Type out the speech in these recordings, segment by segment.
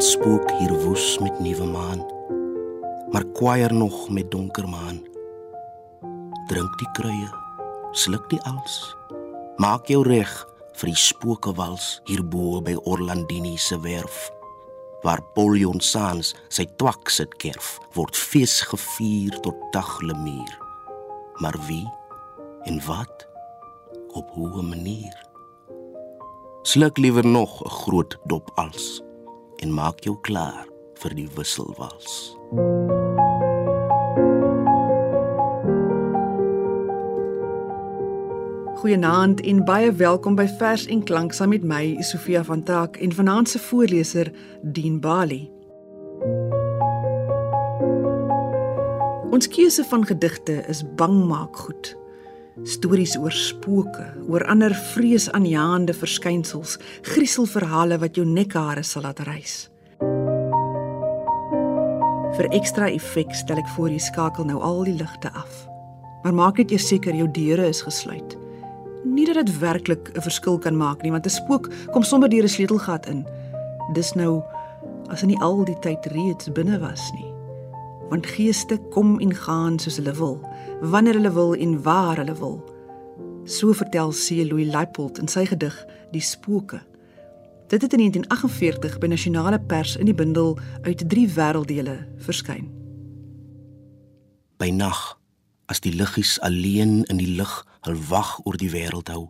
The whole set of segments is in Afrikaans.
Dit spook hier woes met nuwe maan, maar kwaier nog met donker maan. Drink die kruie, sluk die als. Maak jou reg vir die spookewals hierbo by Orlandini se werf waar Polion Sans sy twak sit kerf word fees gevier tot daglemuur maar wie en wat op hoe 'n manier sluk liewer nog 'n groot dop als en maak jou klaar vir die wisselwals Goeienaand en baie welkom by Vers en Klank saam met my Sofia van Taak en vanaand se voorleser Dien Bali. Ons keuse van gedigte is bang maak goed stories oor spooke, oor ander vreesaanjaende verskynsels, grieselverhale wat jou nekhare sal laat rys. Vir ekstra effek stel ek voor jy skakel nou al die ligte af. Maar maak net eers seker jou deure is gesluit. Nie dat dit werklik 'n verskil kan maak nie, want 'n spook kom sommer deur 'n sleutelgat in. Dis nou as hy nie al die tyd reeds binne was nie. Want geeste kom en gaan soos hulle wil wanneer hulle wil en waar hulle wil. So vertel C. Louis Leipold in sy gedig Die Spooke. Dit het in 1948 by nasionale pers in die bundel uit drie wêrelddele verskyn. By nag, as die liggies alleen in die lig hul wag oor die wêreld hou.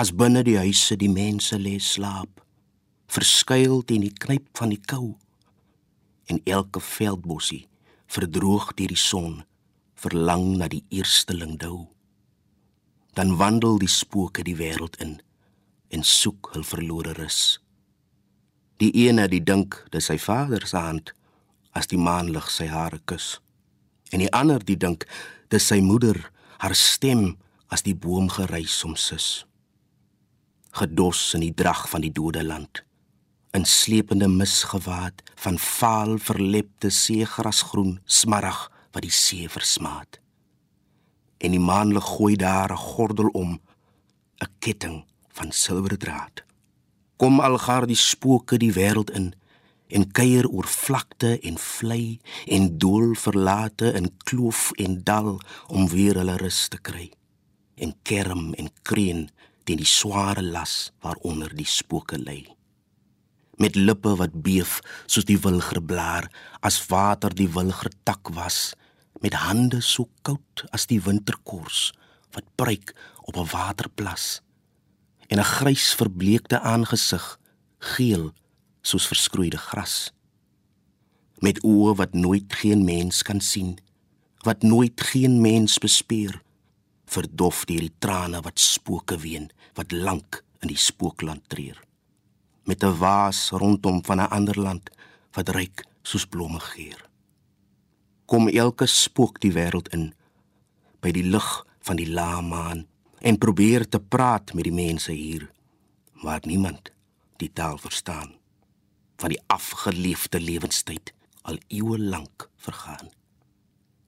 As binne die huise die mense lê slaap, verskuil teen die knyp van die kou. En elke veldbossie verdroog deur die son verlang na die eersteling dou. Dan wandel die spooke die wêreld in en soek hul verlore rus. Die ene die dink dis sy vader se hand as die maanlig sy hare kus. En die ander die dink dis sy moeder haar stem as die boom gereis om sus. Gedos in die drag van die dode land in slepende mis gewaad van vaal verlepte seegrasgroen smarag wat die see versmaat. En die maanlig gooi daar 'n gordel om, 'n ketting van silwerdraad. Kom algaar die spooke die wêreld in en kuier oor vlakte en vlei en doel verlate in kloof en dal om weer hulle rus te kry. En kerm en kreun teen die sware las waaronder die spooke lê met lippe wat beef soos die wilgerblaar as water die wilgertak was. Met hande so koud as die winterkors wat breek op 'n waterplas. En 'n grys verbleekte aangesig geel soos verskroeide gras. Met oë wat nooit geen mens kan sien wat nooit geen mens bespeer. Verdof deur die trane wat spooke ween wat lank in die spookland treur met 'n waas rondom van 'n ander land wat ryk soos blomme geur kom elke spook die wêreld in by die lig van die laamaan en probeer te praat met die mense hier maar niemand die taal verstaan van die afgeleefde lewenstyd al eeue lank vergaan.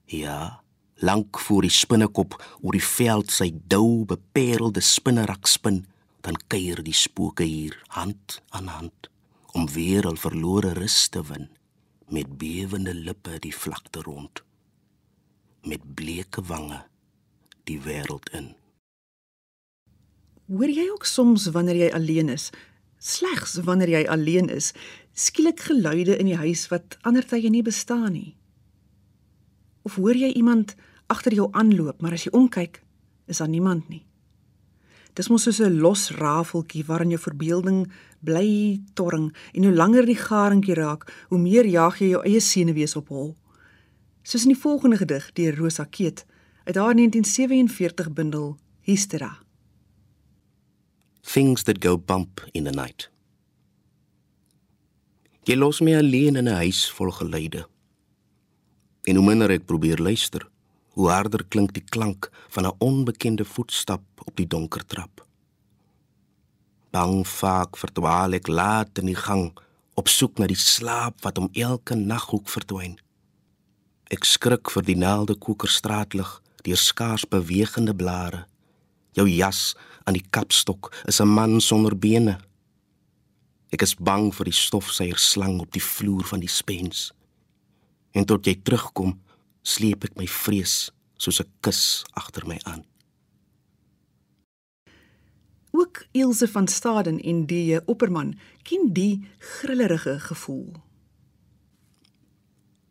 Ja lank voor die spinnekop oor die veld sy dou beperelde spinnerak spin dan kuier die spooke hier hand aan hand om weer al verlore rus te win met bewende lippe die vlakte rond met bleeke wange die wêreld in. Hoor jy ook soms wanneer jy alleen is? Slegs wanneer jy alleen is skielik geluide in die huis wat ander tye nie bestaan nie. Of hoor jy iemand agter jou aanloop maar as jy omkyk is daar niemand nie Dis mos soos 'n los rafeltjie waarin jou verbeelding bly torring en hoe langer die garingkie raak, hoe meer jaag jy jou eie senuwees op hol. Soos in die volgende gedig deur Rosa Keet uit haar 1947 bundel Hystera. Things that go bump in the night. Jy los my alleen in 'n huis vol geluide. En hoe minder ek probeer luister, hoe harder klink die klank van 'n onbekende voetstap op die donker trap. Bang vaak verdwaal ek laat in die gang op soek na die slaap wat om elke naghoek verdwyn. Ek skrik vir die naalde kokerstraatlig deur skaars bewegende blare. Jou jas aan die kapstok is 'n man sonder bene. Ek is bang vir die stofsuier slang op die vloer van die spens. En tot jy terugkom, sleep ek my vrees soos 'n kus agter my aan. Ook Ilse van Staden en die opperman ken die grillerige gevoel.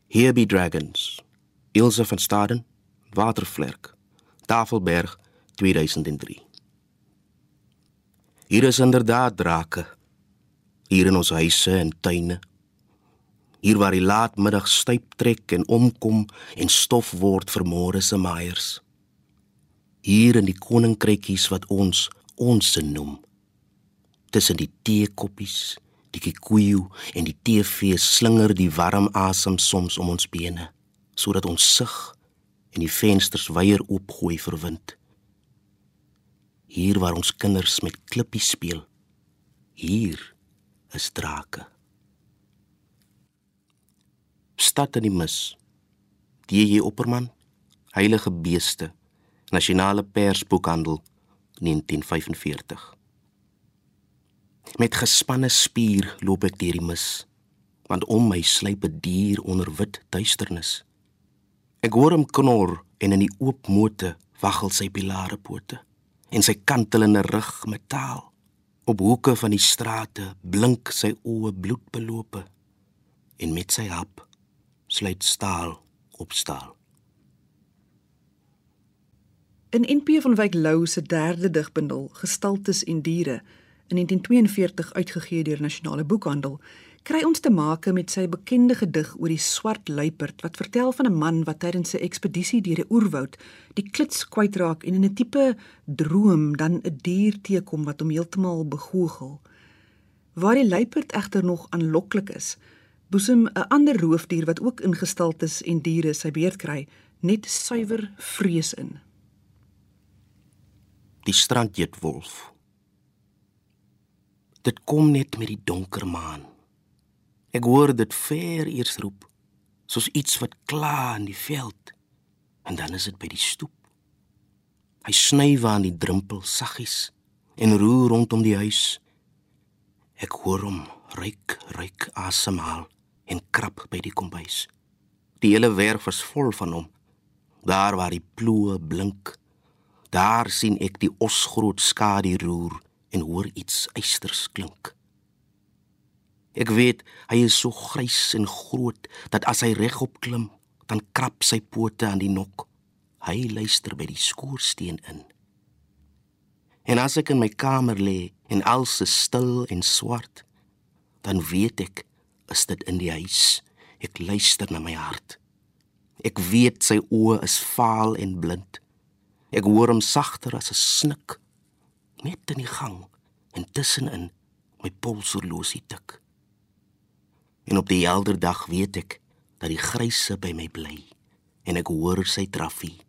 Here be dragons. Ilse van Staden, Watervlerk, Tafelberg 2003. Hier is inderdaad drake. Hier in ons huise en tuine. Hier waar die laatmiddag styp trek en omkom en stof word vir môre se maaiers. Hier in die koninkrykies wat ons ons se noem. Tussen die teekoppies, die kikuyu en die TV slinger die warm asem soms om ons bene, sodat ons sug en die vensters weier oopgooi vir wind. Hier waar ons kinders met klippies speel, hier is drake. Stad in die mis. DJ Opperman, Heilige Beeste, Nasionale Persboekhandel 1945. Met gespanne spier loop ek deur die mis, want om my sluip 'n dier onder wit duisternis. Ek hoor hom knor en in die oop mote waggel sy pilare pote en sy kantelende rug metaal. Op hoeke van die strate blink sy oë bloedbelope en met sy hap sluit staal op staal. In NP van Wyk Lou se derde digbundel Gestaltes en diere in 1942 uitgegee deur Nasionale Boekhandel, kry ons te make met sy bekende gedig oor die swart luiperd wat vertel van 'n man wat tydens 'n ekspedisie deur die oerwoud die klits kwytraak en in 'n tipe droom dan 'n dier teekom wat hom heeltemal begoogel. Waar die luiperd egter nog aanloklik is, boesem 'n ander roofdier wat ook ingestaltes is en diere sy beurt kry, net suiwer vrees in die strandjeetwolf. Dit kom net met die donker maan. Ek hoor dit ver eers roep, soos iets wat kla in die veld, en dan is dit by die stoep. Hy sny waar aan die drempel saggies en roer rondom die huis. Ek hoor hom ryk, ryk asemhaal en krap by die kombuis. Die hele werf is vol van hom. Daar waar die ploe blink Daar sien ek die osgroot skadu roer en hoor iets eisters klink. Ek weet hy is so grys en groot dat as hy regop klim, dan krap sy pote aan die nok. Hy luister by die skoorsteen in. En as ek in my kamer lê en alles is stil en swart, dan weet ek is dit in die huis. Ek luister na my hart. Ek weet sy oë is vaal en blind. Ek hoor hom sagter as 'n snik net in die gang en tussenin my polshorlosie tik. En op die helder dag weet ek dat die gryse by my bly en ek hoor sy traffie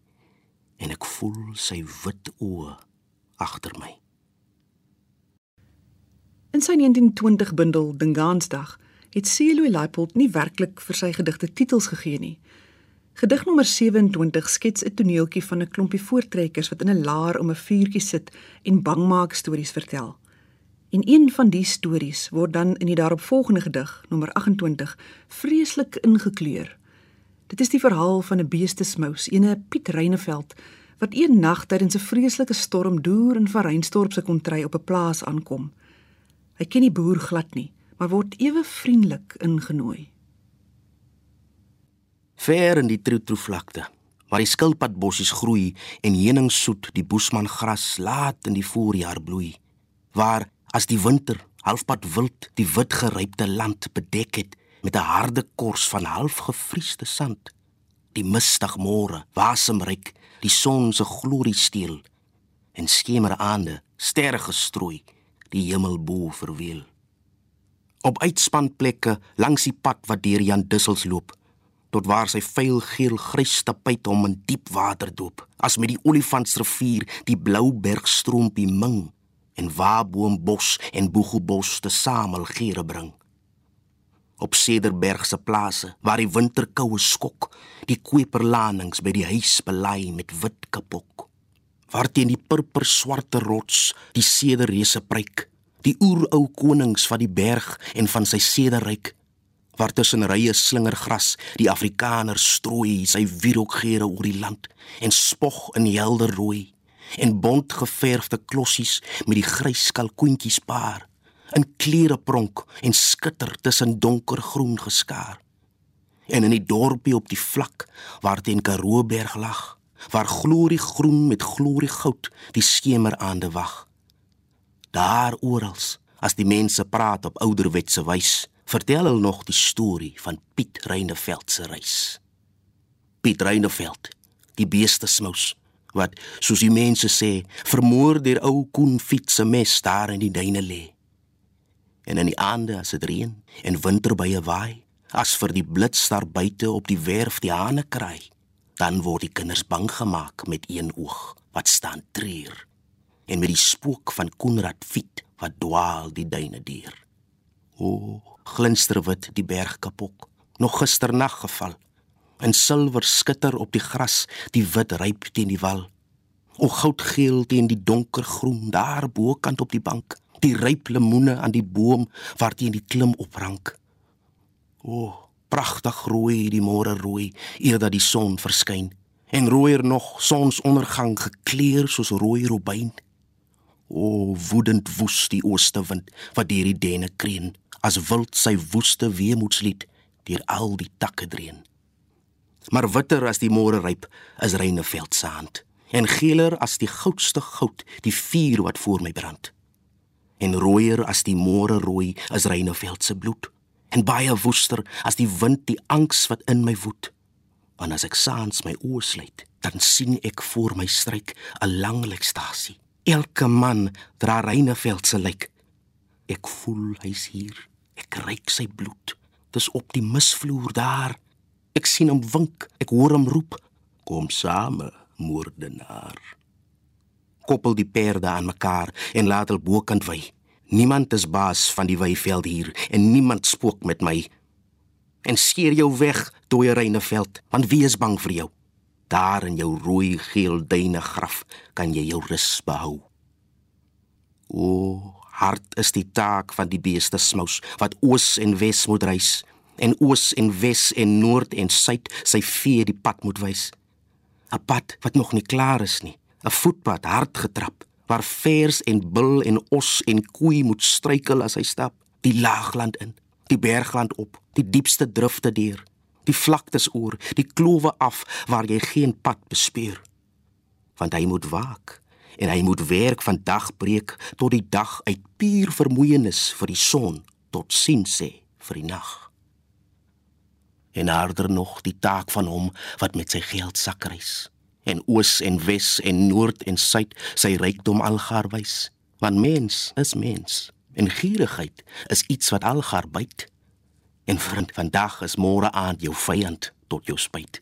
en ek voel sy wit oë agter my. In sy 1920 bundel Dingansdag het Celoe Leipold nie werklik vir sy gedigte titels gegee nie. Gedig nommer 27 skets 'n toneeltjie van 'n klompie voortrekkers wat in 'n laar om 'n vuurtjie sit en bangmaak stories vertel. En een van die stories word dan in die daaropvolgende gedig, nommer 28, vreeslik ingekleur. Dit is die verhaal van 'n beestesmous, ene Piet Reyneveld, wat een nag tydens 'n vreeslike storm deur in Verreinstorp se kontry op 'n plaas aankom. Hy ken die boer glad nie, maar word ewe vriendelik ingenooi. Ver in die Troetroevlakte, waar die skilpadbossies groei en heuningsoet die boesman gras laat in die voorjaar bloei, waar as die winter halfpad wild die wit gerypte land bedek het met 'n harde kors van halfgevriesde sand, die mistig môre wasemryk die son se glorie steel en skemeraande sterre gestrooi die hemel bo verweel op uitspanplekke langs die pad wat deur Jan Dussels loop tot waar sy vuil geel grys tapuit hom in diep water doop as met die olifantsrivier die blou bergstroompie ming en waaboombos en boegelbos te samel gere bring. Op Cederberg se plase waar die winterkoue skok die koperlanings by die huis belei met wit kapok. Waar teen die purper swarte rots die sederreuse pryk die oerou konings van die berg en van sy sederryk waar tussen rye slingergras die Afrikaner strooi sy wierookgeure oor die land en spog in helder rooi en bont geverfde klossies met die grys kalkoentjies paar in klere pronk en skitter tussen donkergroen geskaar. En in die dorpie op die vlak waar teen Karooberg lag waar glorie groen met glorie goud die skemer aande wag daar oral as die mense praat op ouderwetse wyse vertel hulle nog die storie van Piet Reineveld se reis. Piet Reineveld, die beeste smous wat soos die mense sê, vermoor deur ou Koen Fiets se mes daar in die duine lê. En in die aande as dit reën en winter baie waai, as vir die blits daar buite op die werf die hane kraai, dan word die kinders bang gemaak met een oog wat staan treur en met die spook van Konrad Fiet wat dwaal die duine deur. O, glinsterwit die bergkapok, nog gisternag geval. In silwer skitter op die gras, die wit ryp teen die wal. O goudgeel teen die donkergroen daar bokant op die bank, die ryp lemoene aan die boom waarteen die klim oprank. O, pragtig rooi die môre rooi eer dat die son verskyn en rooier nog sonsondergang gekleur soos rooi robyn. O woedend woes die ooste wind wat deur die denne kreun as wild sy woeste weemoedslied deur al die takke dreun. Maar witter as die môre ryp is Reineveld se hand en geeler as die goudste goud die vuur wat voor my brand. En rooier as die môre rooi is Reineveld se bloed en baie woester as die wind die angs wat in my woed. Want as ek saans my oë sluit, dan sien ek voor my stryk 'n lang lekstasie. Elke man dra Reineveld se lijk Ek voel hy's hier. Ek ruik sy bloed. Dis op die misvloer daar. Ek sien hom wink. Ek hoor hom roep: "Kom same, moordenaar." Koppel die perde aan mekaar en laat hulle bokant wy. Niemand is baas van die weiveld hier en niemand spook met my. En skeer jou weg, dooie Reineveld, want wie is bang vir jou? Daar in jou rooi geel duine graf kan jy jou rus behou. O, Hart is die taak van die beeste smous wat oos en wes moet reis en oos en wes en noord en suid sy vee die pad moet wys. 'n Pad wat nog nie klaar is nie, 'n voetpad hard getrap waar vers en bil en os en koei moet struikel as hy stap, die laagland in, die bergland op, die diepste drifte deur, die vlaktes oor, die klowe af waar jy geen pad bespeur. Want hy moet waak en hy moet werk van dagbreek tot die dag uit puur vermoeienis vir die son tot sien sê vir die nag. En harder nog die taak van hom wat met sy geld sak reis en oos en wes en noord en suid sy rykdom algaar wys want mens is mens en gierigheid is iets wat algaar byt en vriend vandag is môre aand jou vyand tot jou spyt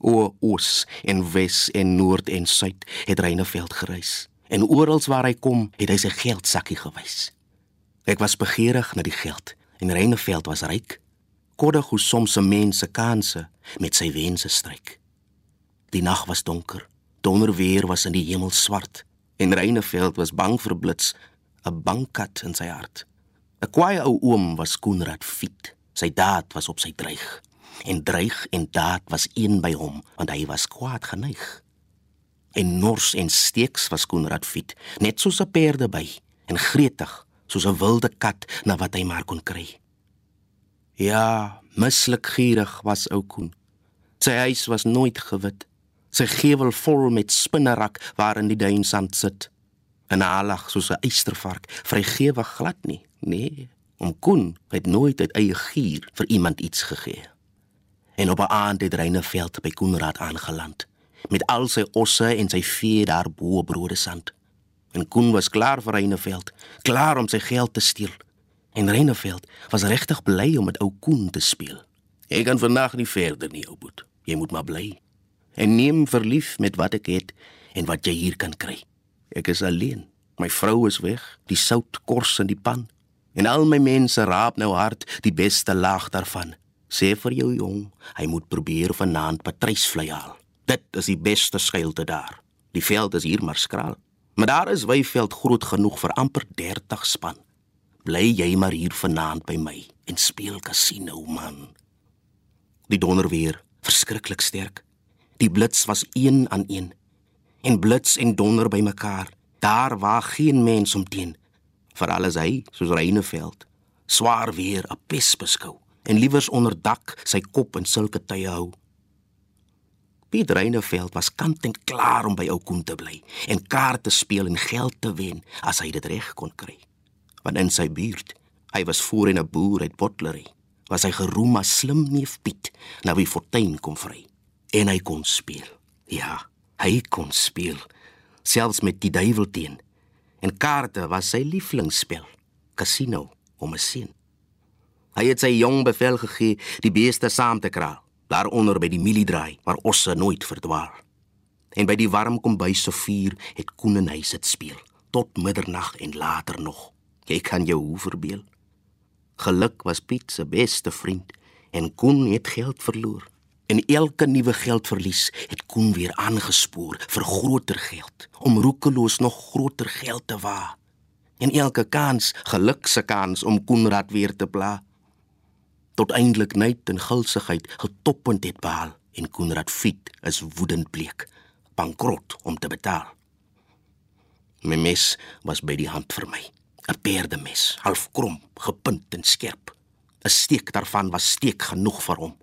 O oos en wes en noord en suid het Reineveld gereis. En oral waar hy kom, het hy sy geldsakkie gewys. Ek was begeerig na die geld en Reineveld was ryk. Koddig hoe soms se mense kanse met sy wense stryk. Die nag was donker, donderweer was in die hemel swart en Reineveld was bang vir blits, 'n bang kat in sy hart. 'n Kwaai ou oom was Koenraad Fiet. Sy daad was op sy dreig. En dreig en daad was een by hom want hy was kwaad geneig. En nors en steeks was Konrad Fiet net soos 'n perde by en gretig soos 'n wilde kat na wat hy maar kon kry. Ja mislik gierig was ou Koen. Sy huis was nooit gewit. Sy gevel vol met spinnerak waarin die duinsand sit. En alag soos 'n eystervark vrygewig glad nie nee om Koen het nooit uit eie gier vir iemand iets gegee en op 'n aand het Reineveld by Koenraad aangeland met al sy osse en sy vee daar bo brode sand. En Koen was klaar vir Reineveld, klaar om sy geld te steel. En Reineveld was regtig bly om met ou Koen te speel. Ek kan vandag nie verder nie, ou boet. Jy moet maar bly. En neem verlief met wat ek het en wat jy hier kan kry. Ek is alleen. My vrou is weg, die sout kors in die pan. En al my mense raap nou hard die beste laag daarvan. Sê vir jou jong, hy moet probeer vanaand patrysvlei haal. Dit is die beste skuilte daar. Die veld is hier maar skraal. Maar daar is Weyveld groot genoeg vir amper 30 span. Bly jy maar hier vanaand by my en speel kasino man. Die donder weer, verskriklik sterk. Die blits was een aan een. En blits en donder bymekaar, daar waar geen mens omteen. Veral as hy, soos Reineveld, swaar weer 'n pes beskou en liewers onder dak sy kop in sulke tye hou. Piet Reineveld was kant en klaar om by ou Koen te bly en kaarte speel en geld te wen as hy dit reg kon kry. Want in sy buurt, hy was voorheen 'n boer uit Botlery, was hy geroem as slim neef Piet, nou wie fortuin kom vry en hy kon speel. Ja, hy kon speel selfs met die duiwel teen. En kaarte was sy lieflingsspel, casino om 'n seun. Hy het sy jong bevel gegee die beeste saam te kraal, daaronder by die mieliedraai waar osse nooit verdwaal. En by die warm kombuis se vuur het Koen en hy sit speel tot middernag en later nog. Jy kan jou hoe verbeel. Geluk was Piet se beste vriend en Koen het geld verloor. En elke nuwe geldverlies het Koen weer aangespoor vir groter geld, om roekeloos nog groter geld te wa. En elke kans, gelukse kans om Koenraad weer te pla. Tot eindelik net en gulsigheid getoppend het behaal en Koenraad fiet is woedend bleek, bankrot om te betaal. My mes was by die hand vir my, 'n perdemes, half krom, gepunt en skerp. 'n Steek daarvan was steek genoeg vir hom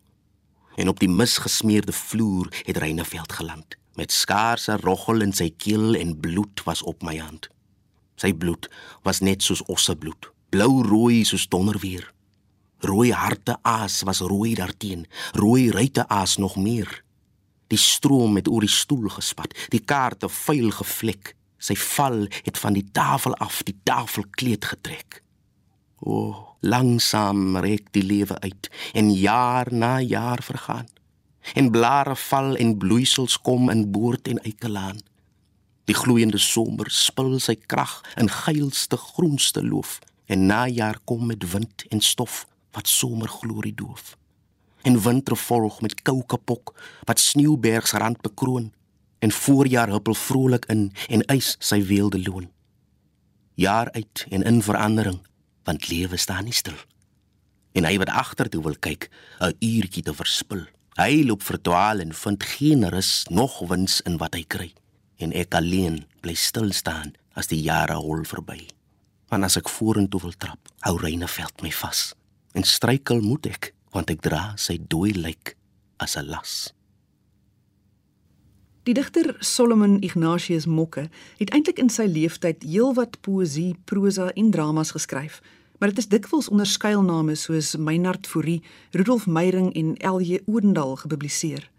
en op die misgesmeerde vloer het Reineveld geland met skaarse roggel in sy keel en bloed was op my hand. Sy bloed was net soos ossebloed, blou-rooi soos donderweer. Rooi harte aas was rooi daarteen, rooi ruite aas nog meer. Die stroom het oor die stoel gespat, die kaarte vuil gevlek. Sy val het van die tafel af die tafelkleed getrek. O, oh, Langsam reik die lewe uit en jaar na jaar vergaan. En blare val en bloeisels kom in boord en eikelaan. Die gloeiende somer spil sy krag in geilste groenste loof en najaar kom met wind en stof wat somerglorie doof. En winter volg met kou kapok wat sneeubergs rand bekroon en voorjaar huppel vrolik in en eis sy weelde loon. Jaar uit en in verandering want lewe staan nie stil. En hy wat agtertoe wil kyk, 'n uurtjie te verspil. Hy loop verdwaal en vind geen rus nog wins in wat hy kry. En ek alleen bly stil staan as die jare hol verby. Want as ek vorentoe wil trap, hou Reineveld my vas. En struikel moet ek, want ek dra sy dooi lijk as 'n las. Die digter Solomon Ignatius Mokke het eintlik in sy lewenstyd heelwat poësie, prosa en dramas geskryf maar dit is dikwels onder skuilname soos Meinhard Fourie, Rudolf Meyring en L.J. Odendaal gepubliseer.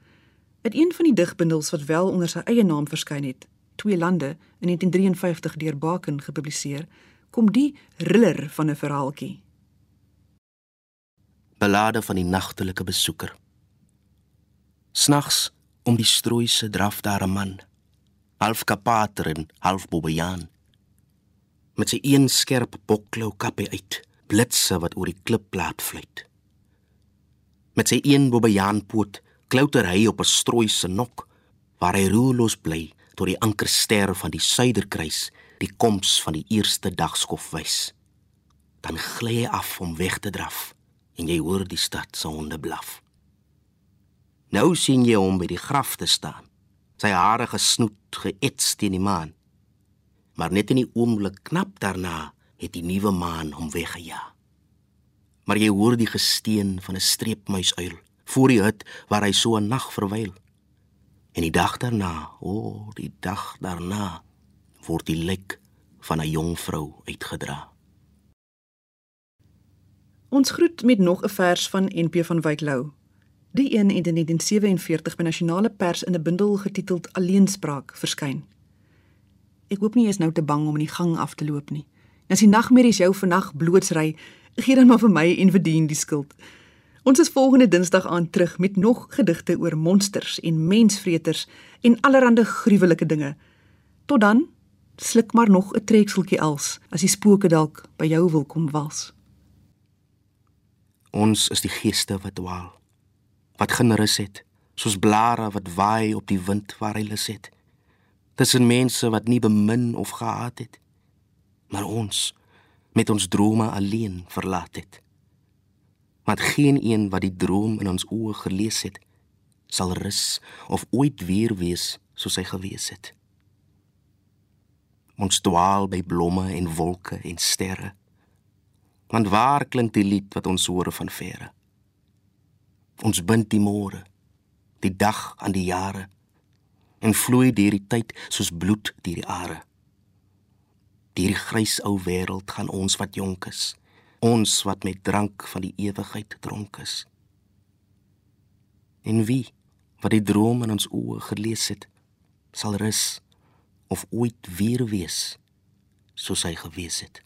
In een van die digbundels wat wel onder sy eie naam verskyn het, Twee lande in 1953 deur Baken gepubliseer, kom die riller van 'n verhaaltjie. Belade van die nagtelike besoeker. Snags om die strooise draf daar 'n man, half kapater en half bobbejaan met sy een skerp bokklou kappie uit, blitse wat oor die klipplaat fluit. Met sy een bobbejaanpoot klouter hy op 'n strooi se nok waar hy roerloos bly tot die ankerster van die suiderkruis die koms van die eerste dagskof wys. Dan gly hy af om weg te draf en jy hoor die stad se honde blaf. Nou sien jy hom by die graf te staan, sy hare gesnoet geets teen die maan maar net in die oomblik knap daarna het die nuwe maan hom weggejaag. Maar jy hoor die gesteen van 'n streepmuisuil voor die hut waar hy so 'n nag verwyl. En die dag daarna, o, oh, die dag daarna word die lijk van 'n jong vrou uitgedra. Ons groet met nog 'n vers van NP van Wyk Lou. Die een in 1947 by Nasionale Pers in 'n bundel getiteld Alleenspraak verskyn. Ek hoop nie jy is nou te bang om in die gang af te loop nie. As die nagmerries jou vannag blootsry, gee dan maar vir my en verdien die skuld. Ons is volgende Dinsdag aan terug met nog gedigte oor monsters en mensvreters en allerlei gruwelike dinge. Tot dan, sluk maar nog 'n trekseltjie als as die spooke dalk by jou wil kom wals. Ons is die geeste wat dwaal. Wat generus het, soos blare wat waai op die wind waar hy lus het tussen mense wat nie bemin of gehaat het, maar ons met ons drome alleen verlaat het. Want geen een wat die droom in ons oë gelees het, sal rus of ooit weer wees soos hy gewees het. Ons dwaal by blomme en wolke en sterre. Want waar klink die lied wat ons hoor van verre? Ons bind die môre, die dag aan die jare en vloei deur die tyd soos bloed deur die are. Deur die grys ou wêreld gaan ons wat jonk is, ons wat met drank van die ewigheid dronk is. En wie wat die droom in ons oë gelees het, sal rus of ooit weer wees soos hy gewees het.